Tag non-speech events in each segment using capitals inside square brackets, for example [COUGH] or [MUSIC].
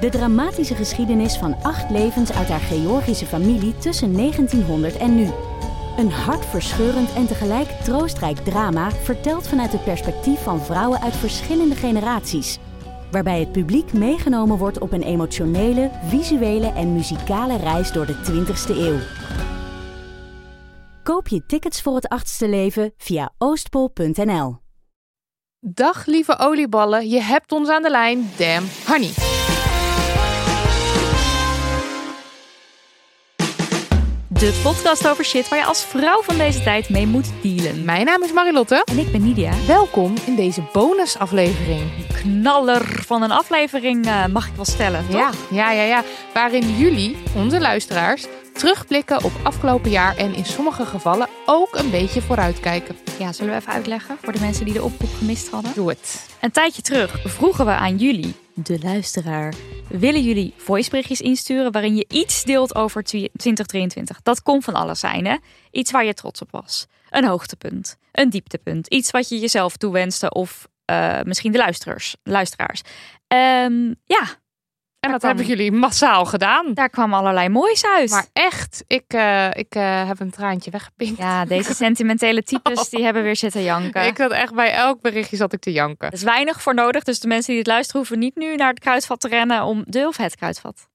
de dramatische geschiedenis van acht levens uit haar Georgische familie tussen 1900 en nu. Een hartverscheurend en tegelijk troostrijk drama verteld vanuit het perspectief van vrouwen uit verschillende generaties waarbij het publiek meegenomen wordt op een emotionele, visuele en muzikale reis door de 20ste eeuw. Koop je tickets voor het achtste leven via oostpol.nl. Dag lieve olieballen, je hebt ons aan de lijn, Damn Honey. De podcast over shit waar je als vrouw van deze tijd mee moet dealen. Mijn naam is Marilotte. En ik ben Nidia. Welkom in deze bonusaflevering. Knaller van een aflevering uh, mag ik wel stellen, toch? Ja, ja, ja, ja. Waarin jullie, onze luisteraars, terugblikken op afgelopen jaar en in sommige gevallen ook een beetje vooruitkijken. Ja, zullen we even uitleggen voor de mensen die de oproep gemist hadden? Doe het. Een tijdje terug vroegen we aan jullie, de luisteraar, willen jullie voiceberichtjes insturen waarin je iets deelt over 2023? Dat kon van alles zijn, hè? Iets waar je trots op was. Een hoogtepunt, een dieptepunt, iets wat je jezelf toewenste of uh, misschien de luisteraars. luisteraars. Um, ja, en dat hebben jullie massaal gedaan. Daar kwam allerlei moois uit. Maar echt, ik, uh, ik uh, heb een traantje weggepinkt. Ja, deze sentimentele types die [LAUGHS] hebben weer zitten janken. Ik had echt bij elk berichtje zat ik te janken. Er is weinig voor nodig, dus de mensen die het luisteren hoeven niet nu naar het kruidvat te rennen om de of het kruidvat.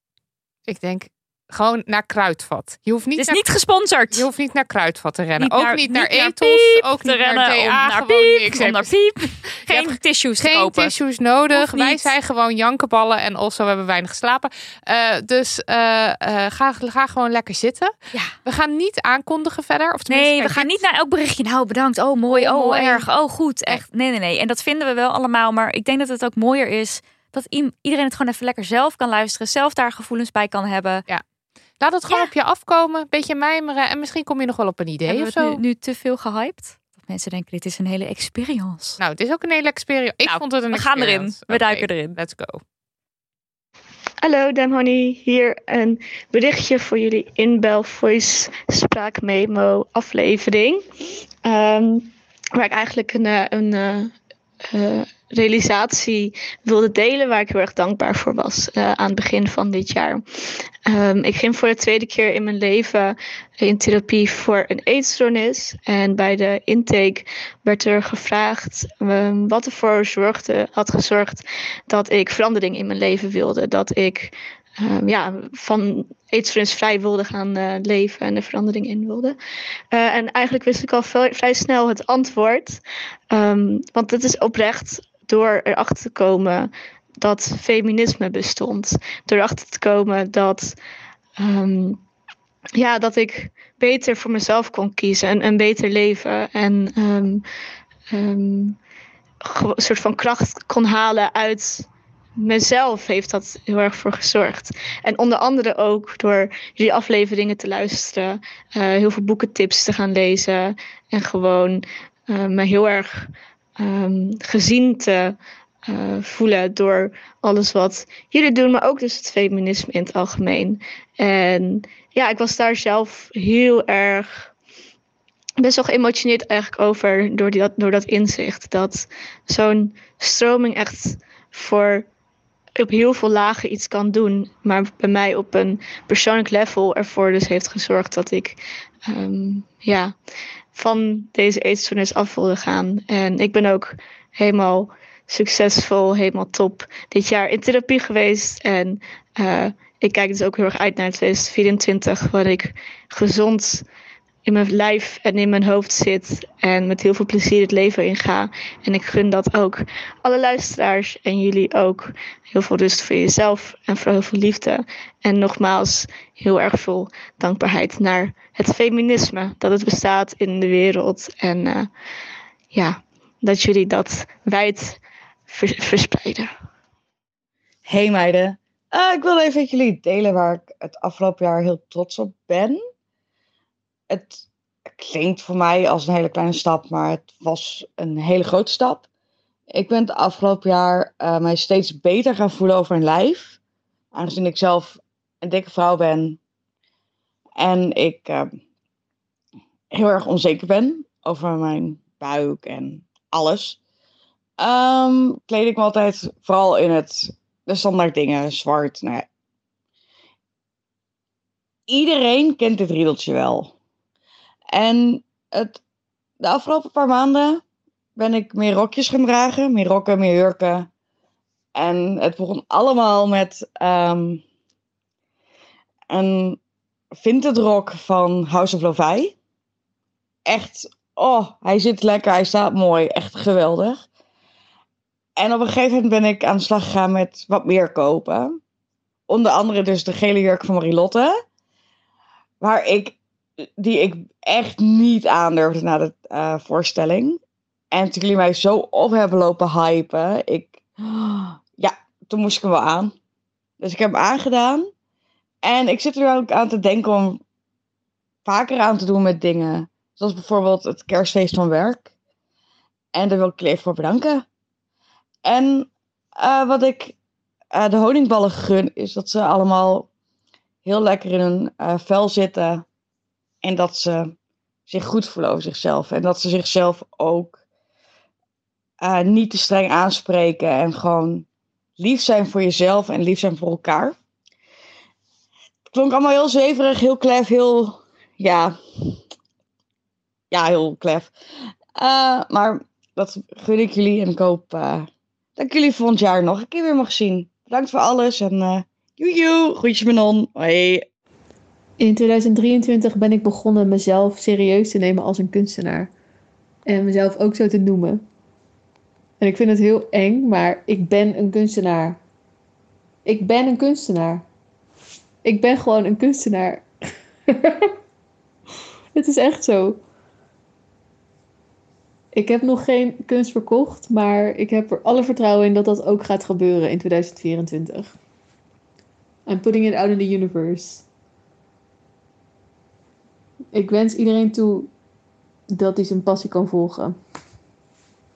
Ik denk, gewoon naar Kruidvat. Je hoeft niet het is naar, niet gesponsord. Je hoeft niet naar Kruidvat te rennen. Niet ook naar, niet naar Ethos. ook niet rennen. naar DA. Om naar piep. niks. Om naar piep. [LAUGHS] Geen tissues Geen kopen. tissues nodig. Wij zijn gewoon jankenballen. En also hebben we weinig geslapen. Uh, dus uh, uh, ga, ga gewoon lekker zitten. Ja. We gaan niet aankondigen verder. Of Nee, we gaan niet naar elk berichtje. Nou, bedankt. Oh, mooi. Oh, Oh, mooi. erg. Oh, goed. Echt. Nee, nee, nee. En dat vinden we wel allemaal. Maar ik denk dat het ook mooier is dat iedereen het gewoon even lekker zelf kan luisteren. Zelf daar gevoelens bij kan hebben. Laat het gewoon Ja. op je afkomen. Beetje mijmeren. En misschien kom je nog wel op een idee Hebben of we het zo. nu, nu te veel gehyped? Dat mensen denken, dit is een hele experience. Nou, het is ook een hele experience. Ik Nou, vond het een we gaan erin. We duiken erin. Let's go. Hallo Dam Honey, hier een berichtje voor jullie inbel voice spraakmemo aflevering. Ehm, waar ik eigenlijk een, eh, een eh, eh, realisatie wilde delen waar ik heel erg dankbaar voor was eh, aan het begin van dit jaar. Ehm, ik ging voor de tweede keer in mijn leven in therapie voor een eetstoornis. En bij de intake werd er gevraagd ehm, wat ervoor zorgde, had gezorgd dat ik verandering in mijn leven wilde. Dat ik ehm, ja, van eetstoornis vrij wilde gaan eh, leven en er verandering in wilde. Eh, en eigenlijk wist ik al vrij, snel het antwoord. Want het is oprecht door erachter te komen dat feminisme bestond. Door erachter te komen dat, ehm, ja, dat ik beter voor mezelf kon kiezen en een beter leven. En ehm, ehm, een soort van kracht kon halen uit mezelf heeft dat heel erg voor gezorgd. En onder andere ook door jullie afleveringen te luisteren, eh, heel veel boekentips te gaan lezen en gewoon eh, me heel erg ehm, gezien te eh, voelen door alles wat jullie doen, maar ook dus het feminisme in het algemeen. En ja, ik was daar zelf heel erg best wel geëmotioneerd eigenlijk over door, die, door dat inzicht. Dat zo'n stroming echt voor op heel veel lagen iets kan doen, maar bij mij op een persoonlijk level ervoor dus heeft gezorgd dat ik ehm, ja, van deze eetstoornis af wilde gaan. En ik ben ook helemaal succesvol, helemaal top dit jaar in therapie geweest. En eh, ik kijk dus ook heel erg uit naar 2024, waar ik gezond in mijn lijf en in mijn hoofd zit en met heel veel plezier het leven inga. En ik gun dat ook alle luisteraars en jullie ook. Heel veel rust voor jezelf en voor heel veel liefde. En nogmaals, heel erg veel dankbaarheid naar het feminisme dat het bestaat in de wereld. En eh, ja, dat jullie dat wijd vers- verspreiden. Hey meiden, Uh, ik wil even met jullie delen waar ik het afgelopen jaar heel trots op ben. Het klinkt voor mij als een hele kleine stap, maar het was een hele grote stap. Ik ben het afgelopen jaar uh, mij steeds beter gaan voelen over mijn lijf. Aangezien ik zelf een dikke vrouw ben en ik uh, heel erg onzeker ben over mijn buik en alles. Um, kleed ik me altijd vooral in het, de standaard dingen, zwart. Nou ja. Iedereen kent dit riedeltje wel. En het, de afgelopen paar maanden ben ik meer rokjes gaan dragen. Meer rokken, meer jurken. En het begon allemaal met um, een vintage rok van House of Lovai. Echt, oh, hij zit lekker, hij staat mooi. Echt geweldig. En op een gegeven moment ben ik aan de slag gegaan met wat meer kopen. Onder andere dus de gele jurk van Marilotte. Waar ik, die ik echt niet aandurfde na de uh, voorstelling. En toen jullie mij zo op hebben lopen hypen. Ik, ja, toen moest ik hem wel aan. Dus ik heb hem aangedaan. En ik zit er ook aan te denken om vaker aan te doen met dingen. Zoals bijvoorbeeld het kerstfeest van werk. En daar wil ik even voor bedanken. En uh, wat ik uh, de honingballen gun, is dat ze allemaal heel lekker in hun vel zitten. En dat ze zich goed voelen over zichzelf. En dat ze zichzelf ook niet te streng aanspreken. En gewoon lief zijn voor jezelf en lief zijn voor elkaar. Het klonk allemaal heel zweverig, heel klef, heel. Ja. Ja, heel klef. maar dat gun ik jullie en ik hoop dat ik jullie volgend jaar nog een keer weer mag zien. Bedankt voor alles en joejoe, groetjes Manon. Hoi. In 2023 ben ik begonnen mezelf serieus te nemen als een kunstenaar. En mezelf ook zo te noemen. En ik vind het heel eng, maar ik ben een kunstenaar. Ik ben een kunstenaar. Ik ben gewoon een kunstenaar. [LAUGHS] het is echt zo. Ik heb nog geen kunst verkocht, maar ik heb er alle vertrouwen in dat dat ook gaat gebeuren in 2024. I'm putting it out in the universe. Ik wens iedereen toe dat hij zijn passie kan volgen.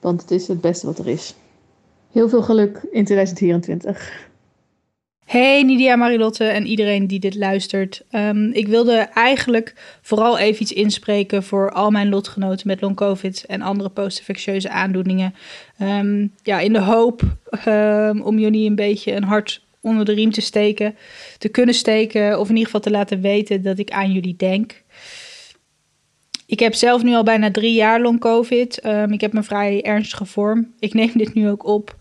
Want het is het beste wat er is. Heel veel geluk in 2024. Hey Nidia Marilotte en iedereen die dit luistert. Um, ik wilde eigenlijk vooral even iets inspreken voor al mijn lotgenoten met long covid en andere post-infectieuze aandoeningen. Um, ja, in de hoop um, om jullie een beetje een hart onder de riem te steken, te kunnen steken of in ieder geval te laten weten dat ik aan jullie denk. Ik heb zelf nu al bijna drie jaar long covid. ik heb een vrij ernstige vorm. Ik neem dit nu ook op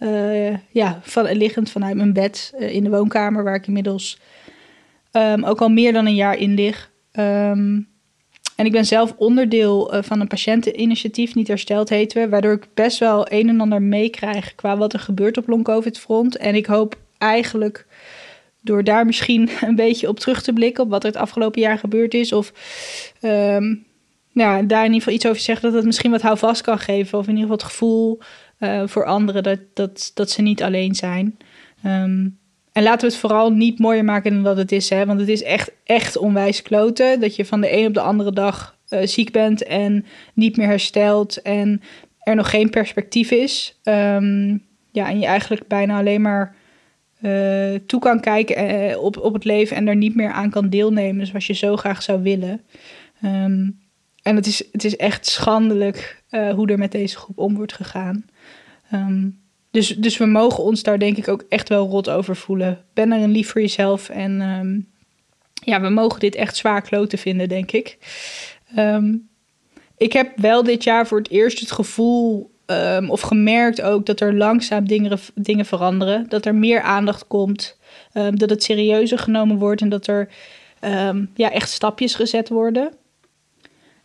uh, ja, van, liggend vanuit mijn bed uh, in de woonkamer, waar ik inmiddels um, ook al meer dan een jaar in lig. Um, en ik ben zelf onderdeel uh, van een patiënteninitiatief, Niet Hersteld heten we, waardoor ik best wel een en ander meekrijg qua wat er gebeurt op long-covid front. En ik hoop eigenlijk door daar misschien [LAUGHS] een beetje op terug te blikken, op wat er het afgelopen jaar gebeurd is, of nou, daar in ieder geval iets over zeggen, dat het misschien wat houvast kan geven, of in ieder geval het gevoel uh, voor anderen dat, dat, dat ze niet alleen zijn. Um, en laten we het vooral niet mooier maken dan dat het is. Hè? Want het is echt, echt onwijs kloten. Dat je van de een op de andere dag uh, ziek bent en niet meer herstelt. En er nog geen perspectief is. Um, ja, en je eigenlijk bijna alleen maar uh, toe kan kijken op, op het leven en er niet meer aan kan deelnemen zoals je zo graag zou willen. Um, en het is, het is echt schandelijk uh, hoe er met deze groep om wordt gegaan. Um, dus, dus we mogen ons daar denk ik ook echt wel rot over voelen. Ben er een lief voor jezelf. En um, ja, we mogen dit echt zwaar kloten vinden, denk ik. Um, ik heb wel dit jaar voor het eerst het gevoel of gemerkt ook dat er langzaam dingen, dingen veranderen. Dat er meer aandacht komt. dat het serieuzer genomen wordt en dat er ja, echt stapjes gezet worden.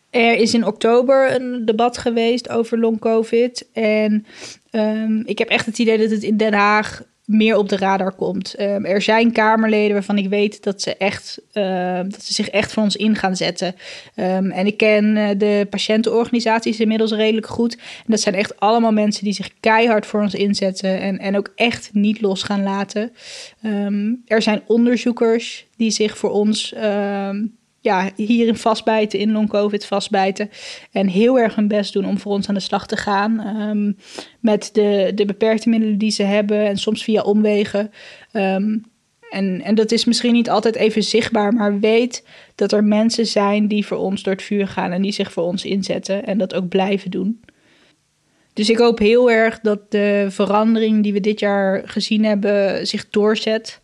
Er is in oktober een debat geweest over long-covid. En um, ik heb echt het idee dat het in Den Haag meer op de radar komt. Ehm, er zijn Kamerleden waarvan ik weet dat ze, echt, ehm, dat ze zich echt voor ons in gaan zetten. Ehm, en ik ken uh, de patiëntenorganisaties inmiddels redelijk goed. Dat zijn echt allemaal mensen die zich keihard voor ons inzetten en, en ook echt niet los gaan laten. er zijn onderzoekers die zich voor ons ja, hierin vastbijten, in long-covid vastbijten. En heel erg hun best doen om voor ons aan de slag te gaan. Um, met de, de beperkte middelen die ze hebben en soms via omwegen. Um, en, en dat is misschien niet altijd even zichtbaar, maar weet dat er mensen zijn die voor ons door het vuur gaan en die zich voor ons inzetten en dat ook blijven doen. Dus ik hoop heel erg dat de verandering die we dit jaar gezien hebben zich doorzet.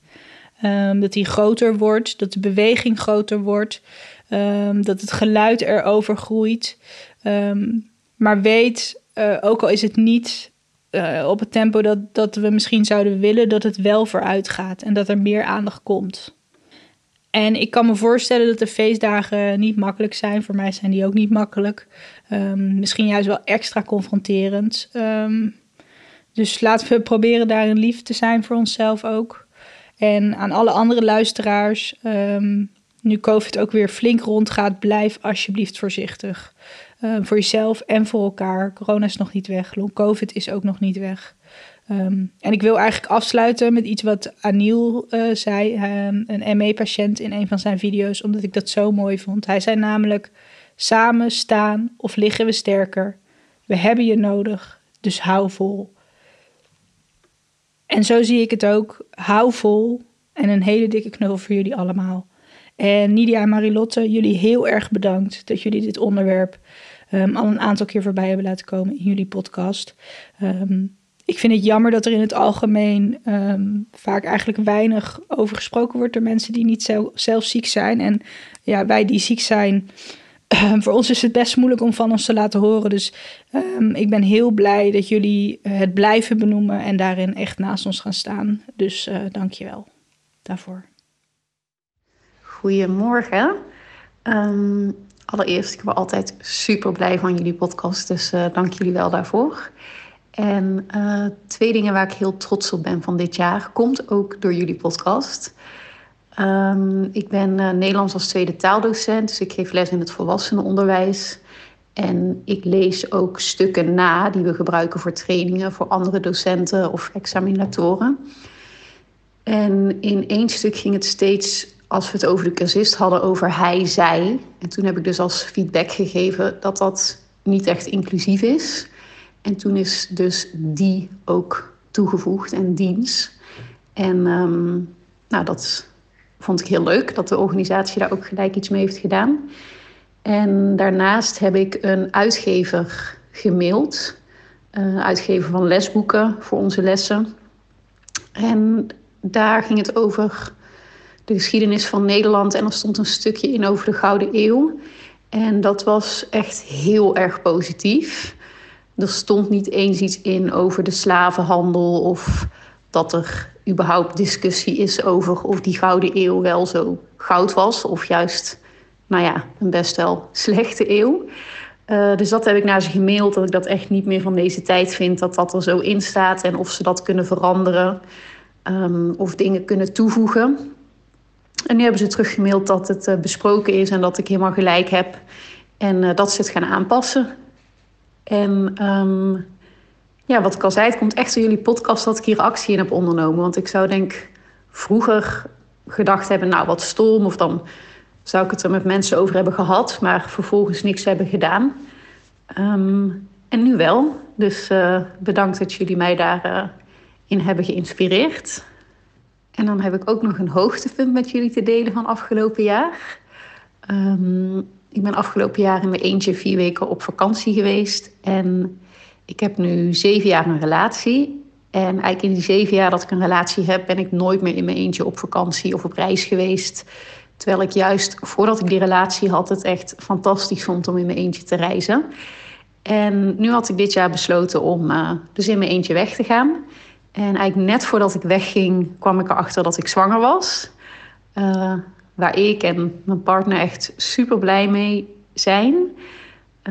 Um, dat die groter wordt, dat de beweging groter wordt, um, dat het geluid erover groeit. Um, maar weet, uh, ook al is het niet uh, op het tempo dat, dat we misschien zouden willen, dat het wel vooruit gaat en dat er meer aandacht komt. En ik kan me voorstellen dat de feestdagen niet makkelijk zijn. Voor mij zijn die ook niet makkelijk. misschien juist wel extra confronterend. dus laten we proberen daarin lief te zijn voor onszelf ook. En aan alle andere luisteraars, ehm, nu COVID ook weer flink rondgaat, blijf alsjeblieft voorzichtig. Um, voor jezelf en voor elkaar. Corona is nog niet weg. Long COVID is ook nog niet weg. Um, en ik wil eigenlijk afsluiten met iets wat Anil uh, zei, een ME-patiënt in een van zijn video's, omdat ik dat zo mooi vond. Hij zei namelijk: Samen staan of liggen we sterker. We hebben je nodig, dus hou vol. En zo zie ik het ook. Hou vol en een hele dikke knuffel voor jullie allemaal. En Nidia en Marilotte, jullie heel erg bedankt dat jullie dit onderwerp um, al een aantal keer voorbij hebben laten komen in jullie podcast. Um, ik vind het jammer dat er in het algemeen um, vaak eigenlijk weinig over gesproken wordt door mensen die niet zelf, zelf ziek zijn. En ja, wij die ziek zijn, Ehm, voor ons is het best moeilijk om van ons te laten horen. Dus um, ik ben heel blij dat jullie eh, het blijven benoemen en daarin echt naast ons gaan staan. Dus uh, dank je wel daarvoor. Goedemorgen. Um, allereerst, ik ben altijd super blij van jullie podcast, dus uh, dank jullie wel daarvoor. En twee dingen waar ik heel trots op ben van dit jaar, komt ook door jullie podcast. Um, ik ben uh, Nederlands als tweede taaldocent, dus ik geef les in het volwassenenonderwijs. En ik lees ook stukken na die we gebruiken voor trainingen voor andere docenten of examinatoren. En in één stuk ging het steeds, als we het over de cursist hadden, over hij, zij. En toen heb ik dus als feedback gegeven dat dat niet echt inclusief is. En toen is dus die ook toegevoegd en diens. En um, nou, dat vond ik heel leuk dat de organisatie daar ook gelijk iets mee heeft gedaan. En daarnaast heb ik een uitgever gemaild. Een uitgever van lesboeken voor onze lessen. En daar ging het over de geschiedenis van Nederland. En er stond een stukje in over de Gouden Eeuw. En dat was echt heel erg positief. Er stond niet eens iets in over de slavenhandel of dat er überhaupt discussie is over of die Gouden Eeuw wel zo goud was. Of juist, nou ja, een best wel slechte eeuw. Uh, dus dat heb ik naar ze gemaild, dat ik dat echt niet meer van deze tijd vind, dat dat er zo in staat en of ze dat kunnen veranderen um, of dingen kunnen toevoegen. En nu hebben ze teruggemaild dat het uh, besproken is en dat ik helemaal gelijk heb en uh, dat ze het gaan aanpassen. En um, ja, wat ik al zei, het komt echt door jullie podcast dat ik hier actie in heb ondernomen. Want ik zou denk vroeger gedacht hebben, nou wat stom. Of dan zou ik het er met mensen over hebben gehad. Maar vervolgens niks hebben gedaan. Um, en nu wel. Dus uh, bedankt dat jullie mij daarin uh, in hebben geïnspireerd. En dan heb ik ook nog een hoogtepunt met jullie te delen van afgelopen jaar. Um, ik ben afgelopen jaar in mijn eentje vier weken op vakantie geweest. En ik heb nu zeven jaar een relatie. En eigenlijk in die zeven jaar dat ik een relatie heb, ben ik nooit meer in mijn eentje op vakantie of op reis geweest. Terwijl ik juist voordat ik die relatie had, het echt fantastisch vond om in mijn eentje te reizen. En nu had ik dit jaar besloten om uh, dus in mijn eentje weg te gaan. En eigenlijk net voordat ik wegging, kwam ik erachter dat ik zwanger was. Uh, waar ik en mijn partner echt super blij mee zijn.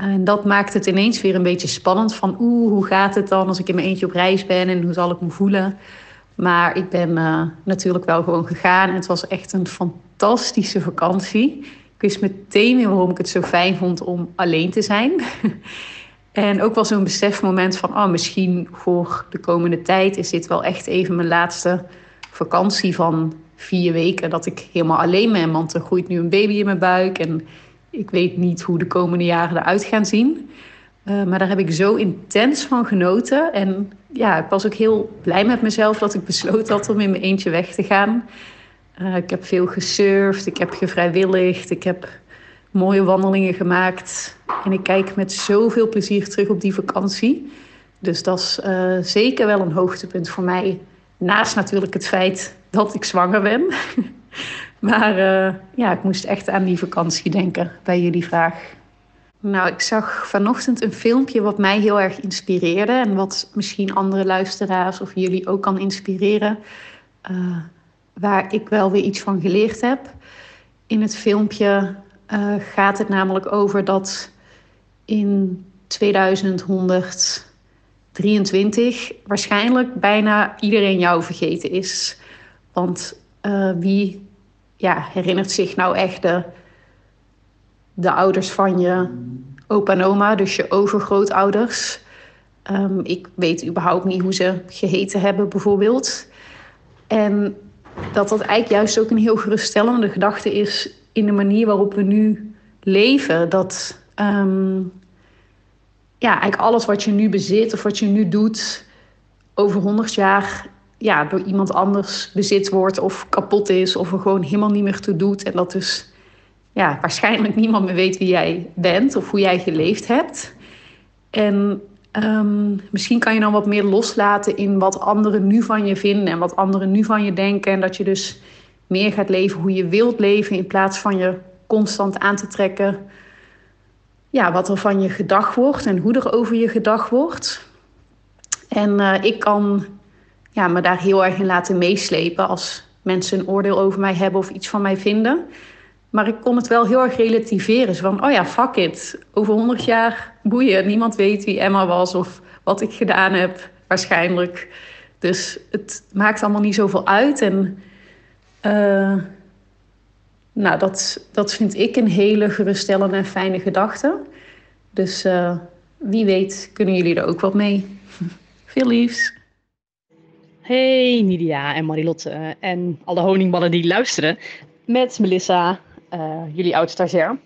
En dat maakt het ineens weer een beetje spannend van oeh, hoe gaat het dan als ik in mijn eentje op reis ben en hoe zal ik me voelen? Maar ik ben uh, natuurlijk wel gewoon gegaan. En het was echt een fantastische vakantie. Ik wist meteen weer waarom ik het zo fijn vond om alleen te zijn. [LAUGHS] en ook wel zo'n besefmoment van... oh, misschien voor de komende tijd is dit wel echt even mijn laatste vakantie van vier weken... dat ik helemaal alleen ben, want er groeit nu een baby in mijn buik... en ik weet niet hoe de komende jaren eruit gaan zien... Uh, maar daar heb ik zo intens van genoten. En ja, ik was ook heel blij met mezelf dat ik besloten had om in mijn eentje weg te gaan. Uh, ik heb veel gesurfd, ik heb gevrijwilligd, ik heb mooie wandelingen gemaakt. En ik kijk met zoveel plezier terug op die vakantie. Dus dat is uh, zeker wel een hoogtepunt voor mij. Naast natuurlijk het feit dat ik zwanger ben. [LAUGHS] maar ja, ik moest echt aan die vakantie denken bij jullie vraag. Nou, ik zag vanochtend een filmpje wat mij heel erg inspireerde. En wat misschien andere luisteraars of jullie ook kan inspireren. Uh, waar ik wel weer iets van geleerd heb. In het filmpje uh, gaat het namelijk over dat in 2123 waarschijnlijk bijna iedereen jou vergeten is. Want wie ja, herinnert zich nou echt de de ouders van je opa en oma, dus je overgrootouders. Um, ik weet überhaupt niet hoe ze geheten hebben, bijvoorbeeld. En dat dat eigenlijk juist ook een heel geruststellende gedachte is in de manier waarop we nu leven. Dat um, ja, eigenlijk alles wat je nu bezit of wat je nu doet, over honderd jaar ja, door iemand anders bezit wordt of kapot is of er gewoon helemaal niet meer toe doet. En dat dus ja, waarschijnlijk niemand meer weet wie jij bent of hoe jij geleefd hebt. En um, misschien kan je dan wat meer loslaten in wat anderen nu van je vinden en wat anderen nu van je denken. En dat je dus meer gaat leven hoe je wilt leven in plaats van je constant aan te trekken. Ja, wat er van je gedag wordt en hoe er over je gedag wordt. En uh, ik kan ja, me daar heel erg in laten meeslepen als mensen een oordeel over mij hebben of iets van mij vinden. Maar ik kon het wel heel erg relativeren. Van, oh ja, fuck it. Over honderd jaar boeien. Niemand weet wie Emma was of wat ik gedaan heb, waarschijnlijk. Dus het maakt allemaal niet zoveel uit. En uh, nou, dat, dat vind ik een hele geruststellende en fijne gedachte. Dus uh, wie weet kunnen jullie er ook wat mee. [LAUGHS] Veel liefs. Hey Nidia en Marilotte en alle honingballen die luisteren. Met Melissa uh, jullie oud-stagiair.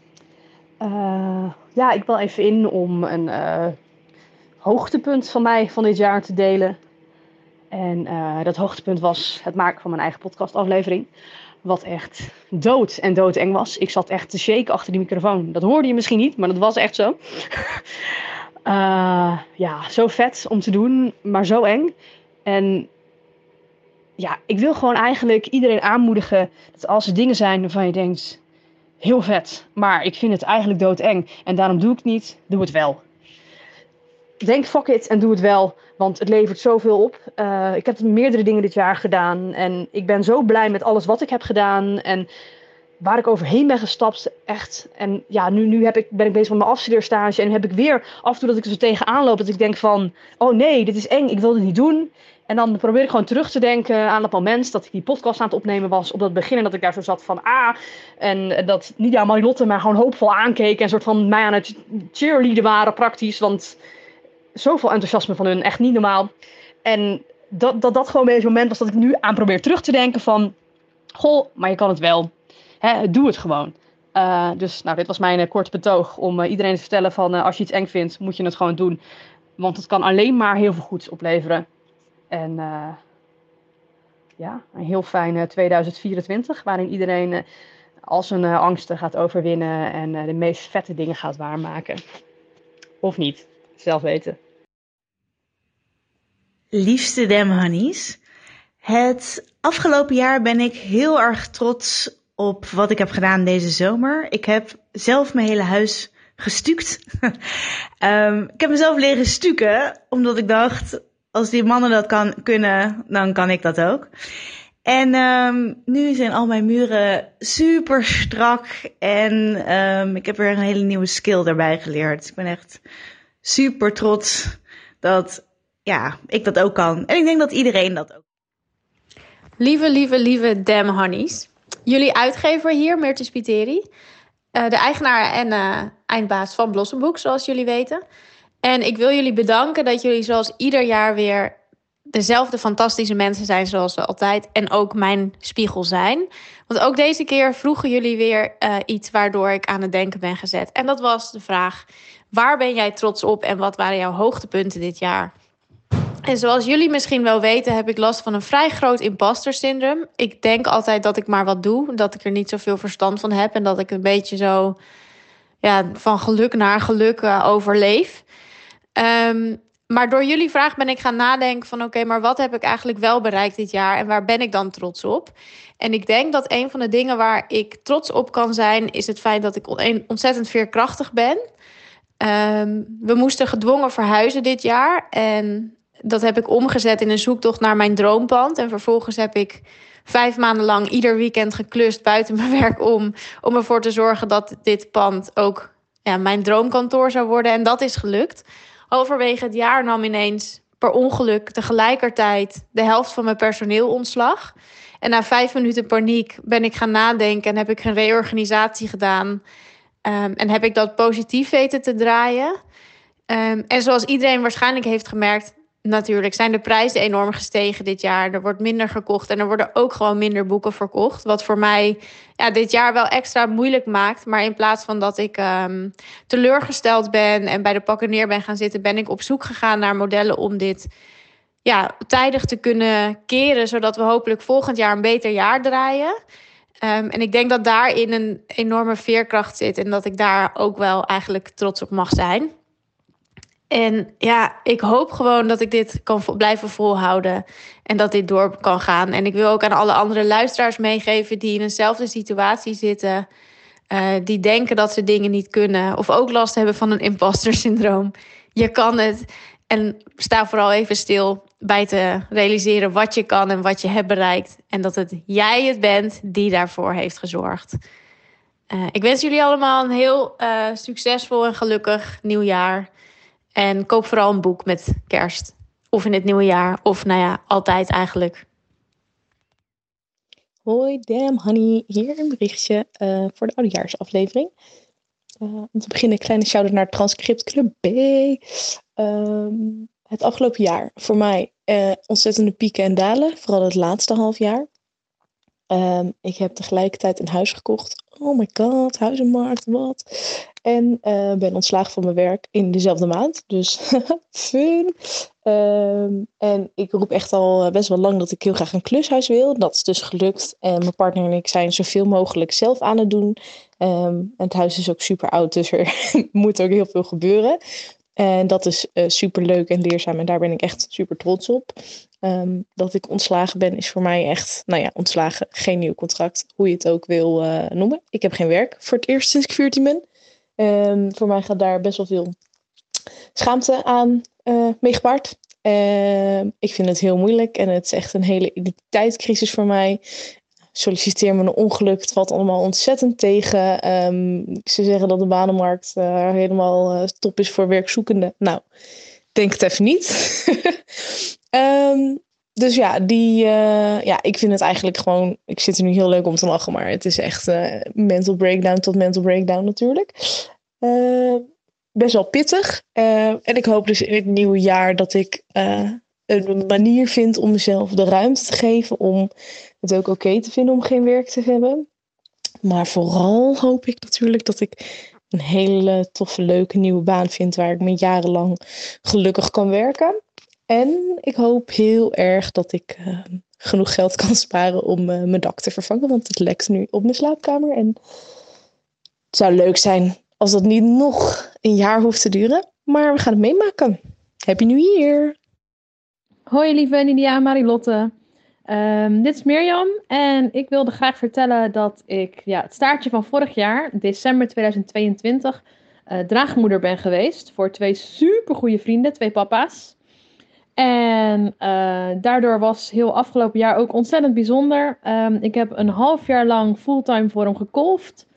Uh, ja, ik wil even in om een uh, hoogtepunt van mij van dit jaar te delen. En dat hoogtepunt was het maken van mijn eigen podcastaflevering. Wat echt dood en doodeng was. Ik zat echt te shaken achter die microfoon. Dat hoorde je misschien niet, maar dat was echt zo. [LAUGHS] ja, zo vet om te doen, maar zo eng. En ja, ik wil gewoon eigenlijk iedereen aanmoedigen dat als er dingen zijn waarvan je denkt: heel vet, maar ik vind het eigenlijk doodeng. En daarom doe ik het niet, doe het wel. Denk fuck it en doe het wel, want het levert zoveel op. Uh, ik heb meerdere dingen dit jaar gedaan en ik ben zo blij met alles wat ik heb gedaan. En waar ik overheen ben gestapt, echt. En ja, nu, nu heb ik, ben ik bezig met mijn afstudeerstage en heb ik weer af en toe dat ik er zo tegenaan loop dat ik denk van, oh nee, dit is eng, ik wil dit niet doen. En dan probeer ik gewoon terug te denken aan het moment dat ik die podcast aan het opnemen was. Op dat begin en dat ik daar zo zat van ah. En dat Nidia en Marilotte mij gewoon hoopvol aankeken. En soort van mij aan het cheerleaden waren praktisch. Want zoveel enthousiasme van hun, echt niet normaal. En dat dat, dat gewoon weer zo'n moment was dat ik nu aan probeer terug te denken van... Goh, maar je kan het wel. Hè, doe het gewoon. Uh, dus nou, dit was mijn uh, korte betoog om uh, iedereen te vertellen van als je iets eng vindt, moet je het gewoon doen. Want het kan alleen maar heel veel goeds opleveren. En uh, ja, een heel fijne 2024, waarin iedereen uh, al zijn angsten gaat overwinnen en de meest vette dingen gaat waarmaken. Of niet, zelf weten. Liefste Dem Honeys, het afgelopen jaar ben ik heel erg trots op wat ik heb gedaan deze zomer. Ik heb zelf mijn hele huis gestuukt. um, [LAUGHS] ik heb mezelf leren stukken, omdat ik dacht, als die mannen dat kan, kunnen, dan kan ik dat ook. En um, nu zijn al mijn muren super strak. En um, ik heb weer een hele nieuwe skill daarbij geleerd. Ik ben echt super trots dat ja, ik dat ook kan. En ik denk dat iedereen dat ook. Lieve, lieve, lieve Dem Honeys. Jullie uitgever hier, Meertje Spiteri. Uh, de eigenaar en uh, eindbaas van Blossomboek, zoals jullie weten. En ik wil jullie bedanken dat jullie zoals ieder jaar weer dezelfde fantastische mensen zijn zoals ze altijd. En ook mijn spiegel zijn. Want ook deze keer vroegen jullie weer uh, iets waardoor ik aan het denken ben gezet. En dat was de vraag: waar ben jij trots op en wat waren jouw hoogtepunten dit jaar? En zoals jullie misschien wel weten, heb ik last van een vrij groot imposter syndroom. Ik denk altijd dat ik maar wat doe, dat ik er niet zoveel verstand van heb en dat ik een beetje zo ja, van geluk naar geluk uh, overleef. Um, maar door jullie vraag ben ik gaan nadenken van oké, maar wat heb ik eigenlijk wel bereikt dit jaar en waar ben ik dan trots op? En ik denk dat een van de dingen waar ik trots op kan zijn, is het feit dat ik ontzettend veerkrachtig ben. Um, we moesten gedwongen verhuizen dit jaar en dat heb ik omgezet in een zoektocht naar mijn droompand. En vervolgens heb ik vijf maanden lang ieder weekend geklust buiten mijn [LAUGHS] werk om, om ervoor te zorgen dat dit pand ook ja, mijn droomkantoor zou worden. En dat is gelukt. Halverwege het jaar nam ineens per ongeluk tegelijkertijd de helft van mijn personeel ontslag. En na vijf minuten paniek ben ik gaan nadenken en heb ik een reorganisatie gedaan. Um, en heb ik dat positief weten te draaien. Um, en zoals iedereen waarschijnlijk heeft gemerkt, natuurlijk zijn de prijzen enorm gestegen dit jaar. Er wordt minder gekocht en er worden ook gewoon minder boeken verkocht. Wat voor mij ja, dit jaar wel extra moeilijk maakt. Maar in plaats van dat ik um, teleurgesteld ben en bij de pakken neer ben gaan zitten, ben ik op zoek gegaan naar modellen om dit ja, tijdig te kunnen keren. Zodat we hopelijk volgend jaar een beter jaar draaien. Um, en ik denk dat daarin een enorme veerkracht zit en dat ik daar ook wel eigenlijk trots op mag zijn. En ja, ik hoop gewoon dat ik dit kan blijven volhouden en dat dit door kan gaan. En ik wil ook aan alle andere luisteraars meegeven die in eenzelfde situatie zitten, uh, die denken dat ze dingen niet kunnen of ook last hebben van een imposter syndroom. Je kan het. En sta vooral even stil bij te realiseren wat je kan en wat je hebt bereikt. En dat het jij het bent die daarvoor heeft gezorgd. Uh, ik wens jullie allemaal een heel uh, succesvol en gelukkig nieuwjaar. En koop vooral een boek met kerst. Of in het nieuwe jaar. Of nou ja, altijd eigenlijk. Hoi, damn honey. Hier een berichtje uh, voor de oudejaarsaflevering. Uh, om te beginnen een kleine shout-out naar Transcript Club B. Um, het afgelopen jaar voor mij uh, ontzettende pieken en dalen. Vooral het laatste half jaar. Um, ik heb tegelijkertijd een huis gekocht. Oh my god, huizenmarkt, wat? En uh, ben ontslagen van mijn werk in dezelfde maand. Dus [LAUGHS] fun. Um, en ik roep echt al best wel lang dat ik heel graag een klushuis wil. Dat is dus gelukt. En mijn partner en ik zijn zoveel mogelijk zelf aan het doen. Um, en het huis is ook super oud, dus er [LAUGHS] moet ook heel veel gebeuren. En dat is uh, super leuk en leerzaam. En daar ben ik echt super trots op. Um, dat ik ontslagen ben, is voor mij echt, nou ja, ontslagen, geen nieuw contract, hoe je het ook wil noemen. Ik heb geen werk voor het eerst sinds ik 14 ben. Um, voor mij gaat daar best wel veel schaamte aan uh, ik vind het heel moeilijk en het is echt een hele identiteitscrisis voor mij. Solliciteer me een ongeluk, het valt allemaal ontzettend tegen. Um, ze zeggen dat de banenmarkt uh, helemaal top is voor werkzoekenden. Nou, denk het even niet. um, [LAUGHS] dus ja, die, uh, ja, ik vind het eigenlijk gewoon. Ik zit er nu heel leuk om te lachen, maar het is echt uh, mental breakdown tot mental breakdown natuurlijk. Uh, best wel pittig. en ik hoop dus in het nieuwe jaar dat ik een manier vind om mezelf de ruimte te geven om het ook oké te vinden om geen werk te hebben. Maar vooral hoop ik natuurlijk dat ik een hele toffe, leuke nieuwe baan vind waar ik me jarenlang gelukkig kan werken. En ik hoop heel erg dat ik uh, genoeg geld kan [LAUGHS] sparen om uh, mijn dak te vervangen. Want het lekt nu op mijn slaapkamer. En het zou leuk zijn als dat niet nog een jaar hoeft te duren. Maar we gaan het meemaken. Happy New Year! Hoi lieve Nidia en Marilotte. Um, dit is Mirjam en ik wilde graag vertellen dat ik ja, het staartje van vorig jaar, december 2022, uh, draagmoeder ben geweest voor twee supergoeie vrienden, twee papa's. En uh, daardoor was heel afgelopen jaar ook ontzettend bijzonder. Um, ik heb een half jaar lang fulltime voor hem gekolfd.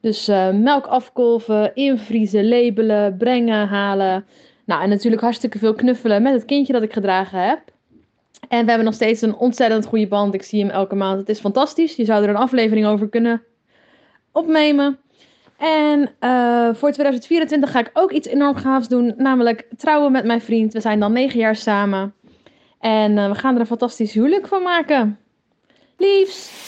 Dus uh, melk afkolven, invriezen, labelen, brengen, halen. Nou, en natuurlijk hartstikke veel knuffelen met het kindje dat ik gedragen heb. En we hebben nog steeds een ontzettend goede band. Ik zie hem elke maand. Het is fantastisch. Je zou er een aflevering over kunnen opnemen. En uh, voor 2024 ga ik ook iets enorm gaafs doen. Namelijk trouwen met mijn vriend. We zijn dan negen jaar samen. En uh, we gaan er een fantastisch huwelijk van maken. Liefs!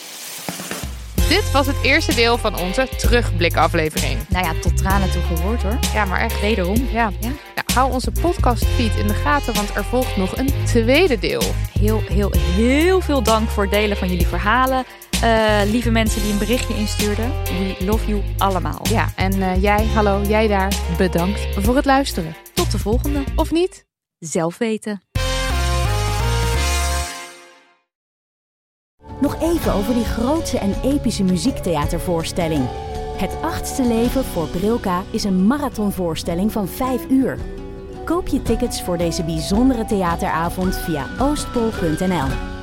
Dit was het eerste deel van onze terugblikaflevering. Nou ja, tot tranen toe gehoord hoor. Ja, maar echt. Wederom. Ja. ja. Nou, hou onze podcastfeed in de gaten, want er volgt nog een tweede deel. Heel, heel, heel veel dank voor het delen van jullie verhalen. Uh, lieve mensen die een berichtje instuurden. We love you allemaal. Ja, en uh, jij, hallo, jij daar, bedankt voor het luisteren. Tot de volgende. Of niet? Zelf weten. Nog even over die grootse en epische muziektheatervoorstelling. Het achtste leven voor Brilka is een marathonvoorstelling van 5 uur. Koop je tickets voor deze bijzondere theateravond via oostpol.nl.